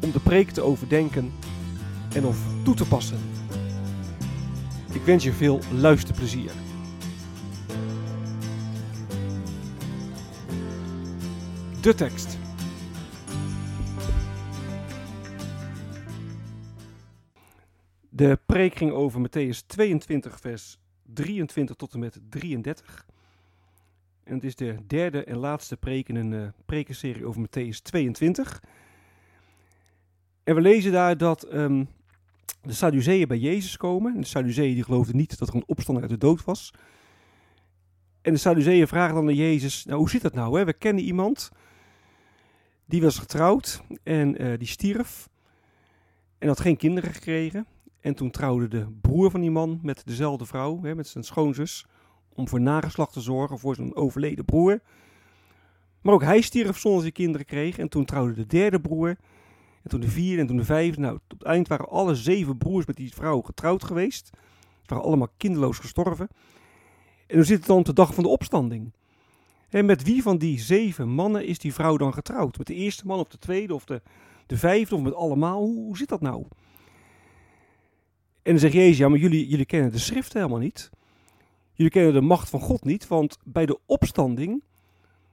om de preek te overdenken en of toe te passen. Ik wens je veel luisterplezier. De tekst. De preek ging over Matthäus 22, vers 23 tot en met 33. En het is de derde en laatste preek in een uh, prekenserie over Matthäus 22. En we lezen daar dat um, de Sadduceeën bij Jezus komen. En de Sadduceeën die geloofden niet dat er een opstanding uit de dood was. En de Sadduceeën vragen dan aan Jezus, nou hoe zit dat nou? Hè? We kennen iemand, die was getrouwd en uh, die stierf. En had geen kinderen gekregen. En toen trouwde de broer van die man met dezelfde vrouw, hè, met zijn schoonzus, om voor nageslacht te zorgen voor zijn overleden broer. Maar ook hij stierf zonder zijn kinderen kreeg. En toen trouwde de derde broer. En toen de vierde en toen de vijfde. Nou, tot het eind waren alle zeven broers met die vrouw getrouwd geweest. Ze waren allemaal kinderloos gestorven. En hoe zit het dan op de dag van de opstanding? En met wie van die zeven mannen is die vrouw dan getrouwd? Met de eerste man of de tweede of de, de vijfde of met allemaal? Hoe, hoe zit dat nou? En dan zegt Jezus, ja, maar jullie, jullie kennen de schrift helemaal niet. Jullie kennen de macht van God niet, want bij de opstanding,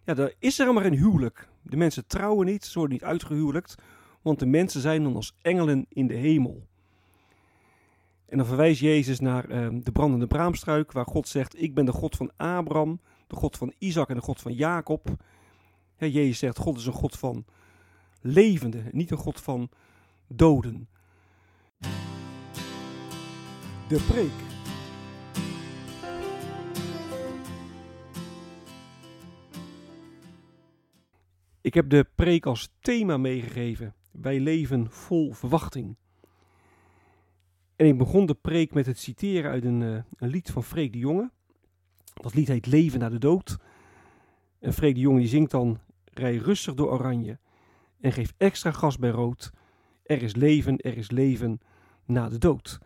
ja, daar is er maar een huwelijk. De mensen trouwen niet, ze worden niet uitgehuwelijkt, want de mensen zijn dan als engelen in de hemel. En dan verwijst Jezus naar uh, de brandende braamstruik, waar God zegt, ik ben de God van Abraham, de God van Isaac en de God van Jacob. Ja, Jezus zegt, God is een God van levenden, niet een God van doden. De preek. Ik heb de preek als thema meegegeven. Wij leven vol verwachting. En ik begon de preek met het citeren uit een, uh, een lied van Freek de Jonge. Dat lied heet Leven na de dood. En Freek de Jonge die zingt dan: Rij rustig door oranje en geef extra gas bij rood. Er is leven, er is leven na de dood.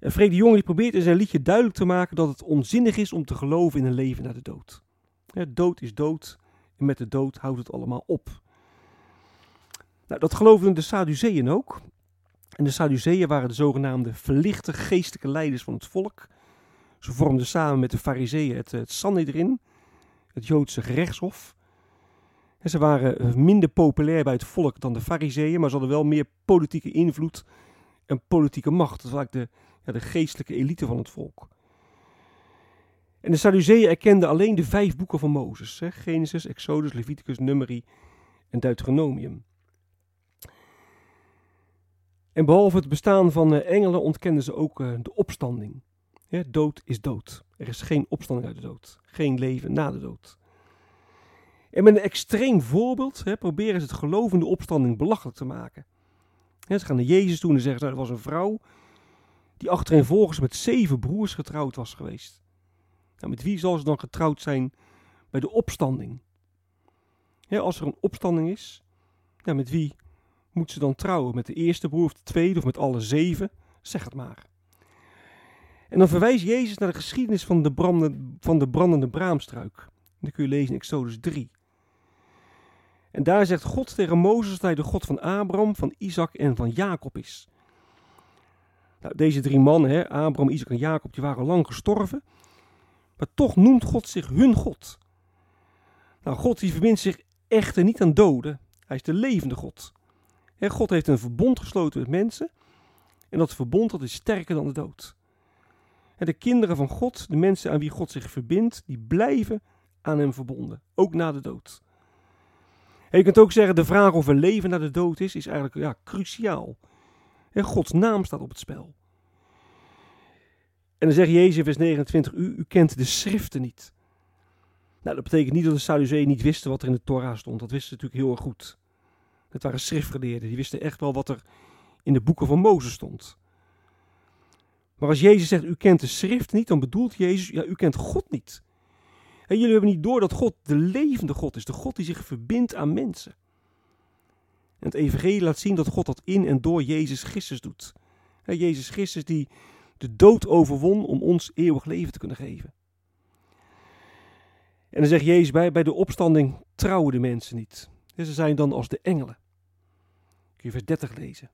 En Freek de Jonge die probeert in zijn liedje duidelijk te maken dat het onzinnig is om te geloven in een leven na de dood. Dood is dood en met de dood houdt het allemaal op. Nou, dat geloofden de Sadduceeën ook. En de Sadduceeën waren de zogenaamde verlichte geestelijke leiders van het volk. Ze vormden samen met de Fariseeën het, het Sanhedrin, het Joodse gerechtshof. En ze waren minder populair bij het volk dan de Fariseeën, maar ze hadden wel meer politieke invloed en politieke macht. Dat was eigenlijk de, ja, de geestelijke elite van het volk. En de Sadduceeën erkenden alleen de vijf boeken van Mozes: hè, Genesis, Exodus, Leviticus, Numeri en Deuteronomium. En behalve het bestaan van uh, engelen ontkenden ze ook uh, de opstanding. Dood is dood. Er is geen opstanding uit de dood. Geen leven na de dood. En met een extreem voorbeeld hè, proberen ze het geloof in de opstanding belachelijk te maken. Ze gaan naar Jezus toe en zeggen: nou, er was een vrouw die achtereenvolgens met zeven broers getrouwd was geweest. Nou, met wie zal ze dan getrouwd zijn bij de opstanding? Als er een opstanding is, ja, met wie moet ze dan trouwen? Met de eerste broer of de tweede of met alle zeven? Zeg het maar. En dan verwijst Jezus naar de geschiedenis van de, van de brandende braamstruik. Dat kun je lezen in Exodus 3. En daar zegt God tegen Mozes dat hij de God van Abraham, van Isaac en van Jacob is. Nou, deze drie mannen, hè, Abraham, Isaac en Jacob, die waren lang gestorven. Maar toch noemt God zich hun God. Nou, God die verbindt zich echter niet aan doden. Hij is de levende God. God heeft een verbond gesloten met mensen. En dat verbond dat is sterker dan de dood. En de kinderen van God, de mensen aan wie God zich verbindt, die blijven aan hem verbonden. Ook na de dood. En je kunt ook zeggen, de vraag of er leven na de dood is, is eigenlijk ja, cruciaal. En Gods naam staat op het spel. En dan zegt Jezus in vers 29, u, u kent de schriften niet. Nou, dat betekent niet dat de Sadduceeën niet wisten wat er in de Torah stond. Dat wisten ze natuurlijk heel erg goed. Het waren schriftgeleerden, die wisten echt wel wat er in de boeken van Mozes stond. Maar als Jezus zegt, u kent de schrift niet, dan bedoelt Jezus, ja, u kent God niet. En jullie hebben niet door dat God de levende God is, de God die zich verbindt aan mensen. En het evangelie laat zien dat God dat in en door Jezus Christus doet. Jezus Christus die de dood overwon om ons eeuwig leven te kunnen geven. En dan zegt Jezus bij, bij de opstanding trouwen de mensen niet. ze zijn dan als de engelen. Je vers 30 lezen.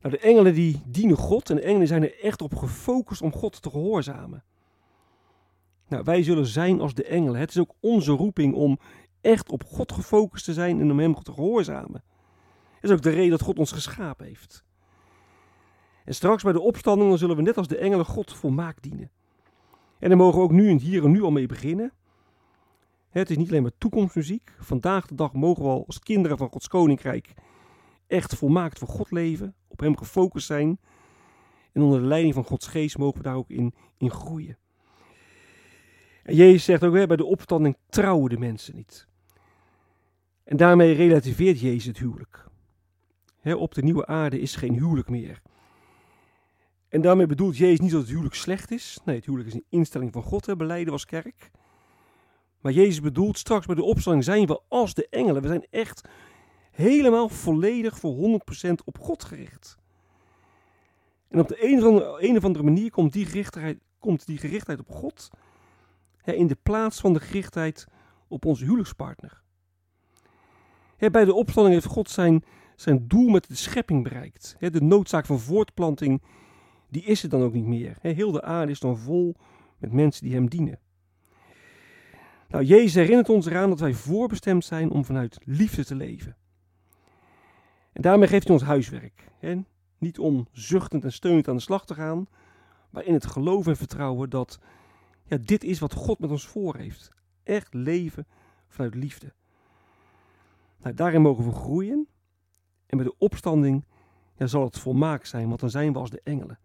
Nou, de engelen die dienen God en de engelen zijn er echt op gefocust om God te gehoorzamen. Nou, wij zullen zijn als de engelen. Het is ook onze roeping om echt op God gefocust te zijn en om Hem te gehoorzamen. Dat is ook de reden dat God ons geschapen heeft. En straks bij de opstanding dan zullen we net als de engelen God volmaakt dienen. En daar mogen we ook nu en hier en nu al mee beginnen. Het is niet alleen maar toekomstmuziek. Vandaag de dag mogen we al als kinderen van Gods koninkrijk echt volmaakt voor God leven, op Hem gefocust zijn. En onder de leiding van Gods geest mogen we daar ook in, in groeien. En Jezus zegt ook, bij de opstanding trouwen de mensen niet. En daarmee relativeert Jezus het huwelijk. op de nieuwe aarde is geen huwelijk meer. En daarmee bedoelt Jezus niet dat het huwelijk slecht is. Nee, het huwelijk is een instelling van God, hè, beleiden als kerk. Maar Jezus bedoelt, straks bij de opstanding zijn we als de engelen. We zijn echt helemaal volledig voor 100% op God gericht. En op de een of andere, een of andere manier komt die gerichtheid, komt die gerichtheid op God hè, in de plaats van de gerichtheid op onze huwelijkspartner. Hè, bij de opstanding heeft God zijn, zijn doel met de schepping bereikt. Hè, de noodzaak van voortplanting, die is er dan ook niet meer. Heel de aarde is dan vol met mensen die hem dienen. Nou, Jezus herinnert ons eraan dat wij voorbestemd zijn om vanuit liefde te leven. En daarmee geeft hij ons huiswerk. Niet om zuchtend en steunend aan de slag te gaan, maar in het geloof en vertrouwen dat ja, dit is wat God met ons voor heeft. Echt leven vanuit liefde. Nou, daarin mogen we groeien. En bij de opstanding zal het volmaakt zijn, want dan zijn we als de engelen.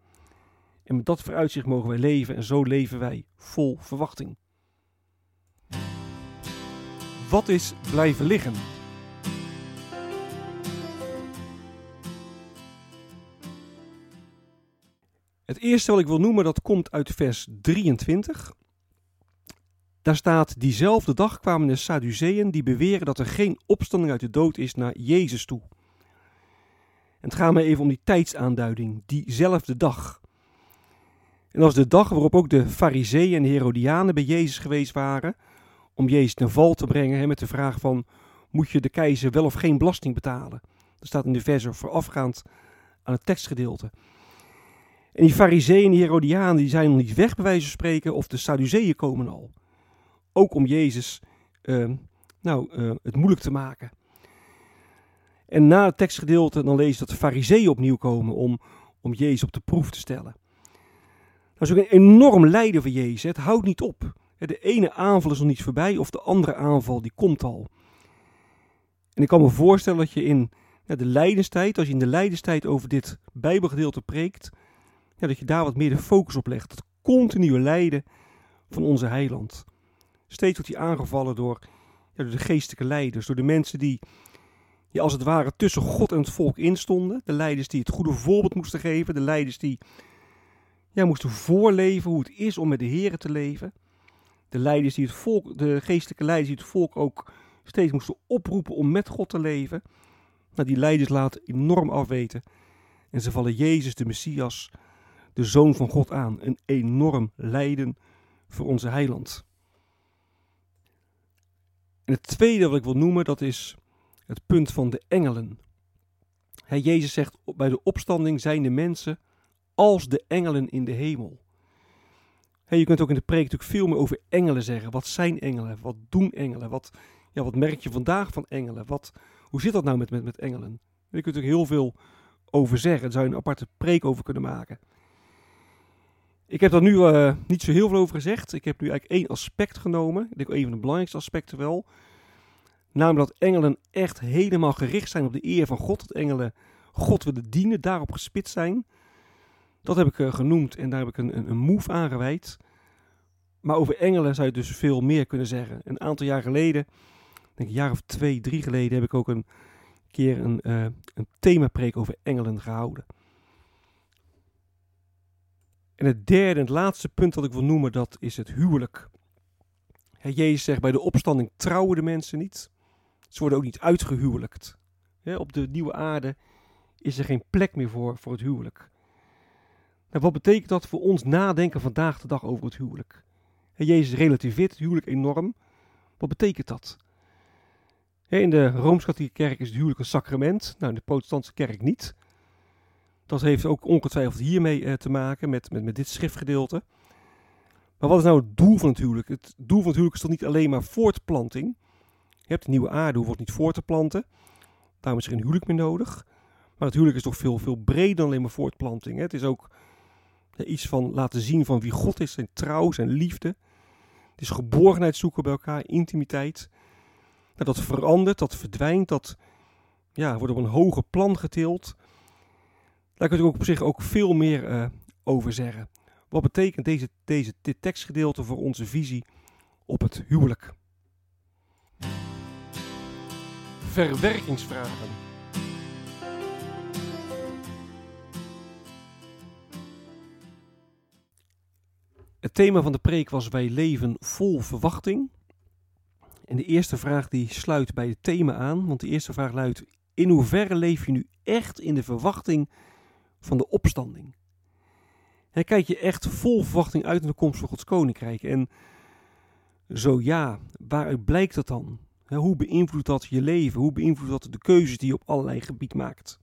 En met dat vooruitzicht mogen wij leven en zo leven wij vol verwachting. Wat is blijven liggen? Het eerste wat ik wil noemen, dat komt uit vers 23. Daar staat, diezelfde dag kwamen de Sadduceeën die beweren dat er geen opstanding uit de dood is naar Jezus toe. En het gaat me even om die tijdsaanduiding, diezelfde dag. En dat is de dag waarop ook de Fariseeën en Herodianen bij Jezus geweest waren, om Jezus ten val te brengen hè, met de vraag van, moet je de keizer wel of geen belasting betalen? Dat staat in de verse voorafgaand aan het tekstgedeelte. En die fariseeën en die herodianen die zijn nog niet weg bij wijze van spreken of de Sadduceeën komen al. Ook om Jezus uh, nou, uh, het moeilijk te maken. En na het tekstgedeelte dan lees je dat de fariseeën opnieuw komen om, om Jezus op de proef te stellen. Dat is ook een enorm lijden voor Jezus. Het houdt niet op. De ene aanval is nog niet voorbij of de andere aanval die komt al. En ik kan me voorstellen dat je in de lijdenstijd, als je in de lijdenstijd over dit bijbelgedeelte preekt, ja, dat je daar wat meer de focus op legt. Het continue lijden van onze heiland. Steeds wordt hij aangevallen door, ja, door de geestelijke leiders, door de mensen die ja, als het ware tussen God en het volk instonden. De leiders die het goede voorbeeld moesten geven, de leiders die ja, moesten voorleven hoe het is om met de Heer te leven. De leiders die het volk, de geestelijke leiders die het volk ook steeds moesten oproepen om met God te leven. Nou, die leiders laten enorm afweten. En ze vallen Jezus, de Messias, de Zoon van God aan. Een enorm lijden voor onze heiland. En het tweede wat ik wil noemen, dat is het punt van de engelen. Jezus zegt, bij de opstanding zijn de mensen als de engelen in de hemel. je kunt ook in de preek natuurlijk veel meer over engelen zeggen. Wat zijn engelen? Wat doen engelen? Wat, ja, wat merk je vandaag van engelen? Wat, hoe zit dat nou met, met, met engelen? Je natuurlijk heel veel over zeggen. Daar zou je een aparte preek over kunnen maken. Ik heb daar nu uh, niet zo heel veel over gezegd. Ik heb nu eigenlijk één aspect genomen. Ik denk een van de belangrijkste aspecten wel. Namelijk dat engelen echt helemaal gericht zijn op de eer van God. Dat engelen God willen dienen, daarop gespitst zijn. Dat heb ik uh, genoemd en daar heb ik een, een, een move aan gewijd. Maar over engelen zou je dus veel meer kunnen zeggen. Een aantal jaar geleden, denk een jaar of twee, drie geleden, heb ik ook een keer een, uh, een themapreek over engelen gehouden. En het derde en het laatste punt dat ik wil noemen, dat is het huwelijk. He, Jezus zegt, bij de opstanding trouwen de mensen niet. Ze worden ook niet uitgehuwelijkt. Op de nieuwe aarde is er geen plek meer voor, voor het huwelijk. Nou, wat betekent dat voor ons nadenken vandaag de dag over het huwelijk? Jezus relativeert het huwelijk enorm. Wat betekent dat? in de Rooms-Katholieke Kerk is het huwelijk een sacrament. Nou, in de Protestantse Kerk niet. Dat heeft ook ongetwijfeld hiermee uh, te maken, met, met, met dit schriftgedeelte. Maar wat is nou het doel van het huwelijk? Het doel van het huwelijk is toch niet alleen maar voortplanting. Je hebt nieuwe aarde, hoeft niet voor te planten. Daarom is er geen huwelijk meer nodig. Maar het huwelijk is toch veel, veel breder dan alleen maar voortplanting. Hè? Het is ook iets van laten zien van wie God is, zijn trouw, zijn liefde. Het is geborgenheid zoeken bij elkaar, intimiteit. Nou, dat verandert, dat verdwijnt, dat ja, wordt op een hoger plan getild. Daar kun je ook op zich ook veel meer uh, over zeggen. Wat betekent deze, deze, dit tekstgedeelte voor onze visie op het huwelijk? Verwerkingsvragen. Het thema van de preek was wij leven vol verwachting. En de eerste vraag die sluit bij het thema aan, want de eerste vraag luidt: in hoeverre leef je nu echt in de verwachting van de opstanding? En kijk je echt vol verwachting uit naar de komst van Gods koninkrijk? En zo ja, waaruit blijkt dat dan? Hoe beïnvloedt dat je leven? Hoe beïnvloedt dat de keuzes die je op allerlei gebied maakt?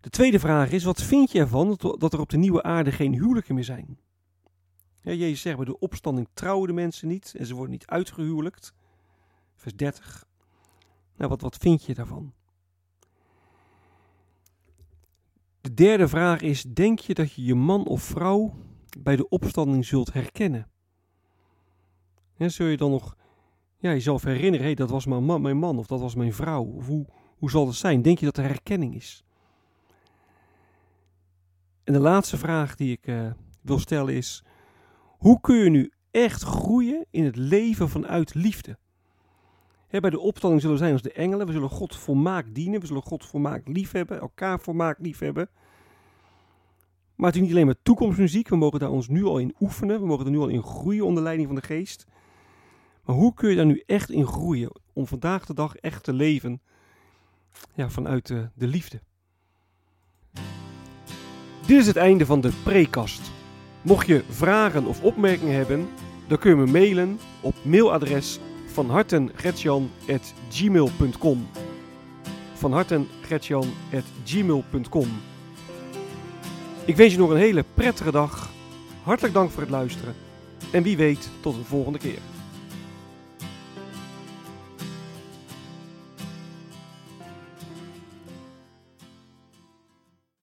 De tweede vraag is: wat vind je ervan dat er op de nieuwe aarde geen huwelijken meer zijn? Ja, Jezus zegt bij de opstanding trouwen de mensen niet en ze worden niet uitgehuwelijkt. Vers 30. Nou, wat, wat vind je daarvan? De derde vraag is: denk je dat je je man of vrouw bij de opstanding zult herkennen? En zul je dan nog ja, jezelf herinneren: hey, dat was mijn man, of dat was mijn vrouw? Of hoe, hoe zal het zijn? Denk je dat er herkenning is? En de laatste vraag die ik uh, wil stellen is: hoe kun je nu echt groeien in het leven vanuit liefde? Bij de opstanding zullen we zijn als de engelen. We zullen God volmaakt dienen. We zullen God volmaakt liefhebben. Elkaar volmaakt liefhebben. Maar het is niet alleen maar toekomstmuziek. We mogen daar ons nu al in oefenen. We mogen er nu al in groeien onder leiding van de geest. Maar hoe kun je daar nu echt in groeien? Om vandaag de dag echt te leven ja, vanuit de, de liefde. Dit is het einde van de prekast. Mocht je vragen of opmerkingen hebben, dan kun je me mailen op mailadres van hartengretjan.gmail.com van Ik wens je nog een hele prettige dag. Hartelijk dank voor het luisteren. En wie weet, tot een volgende keer.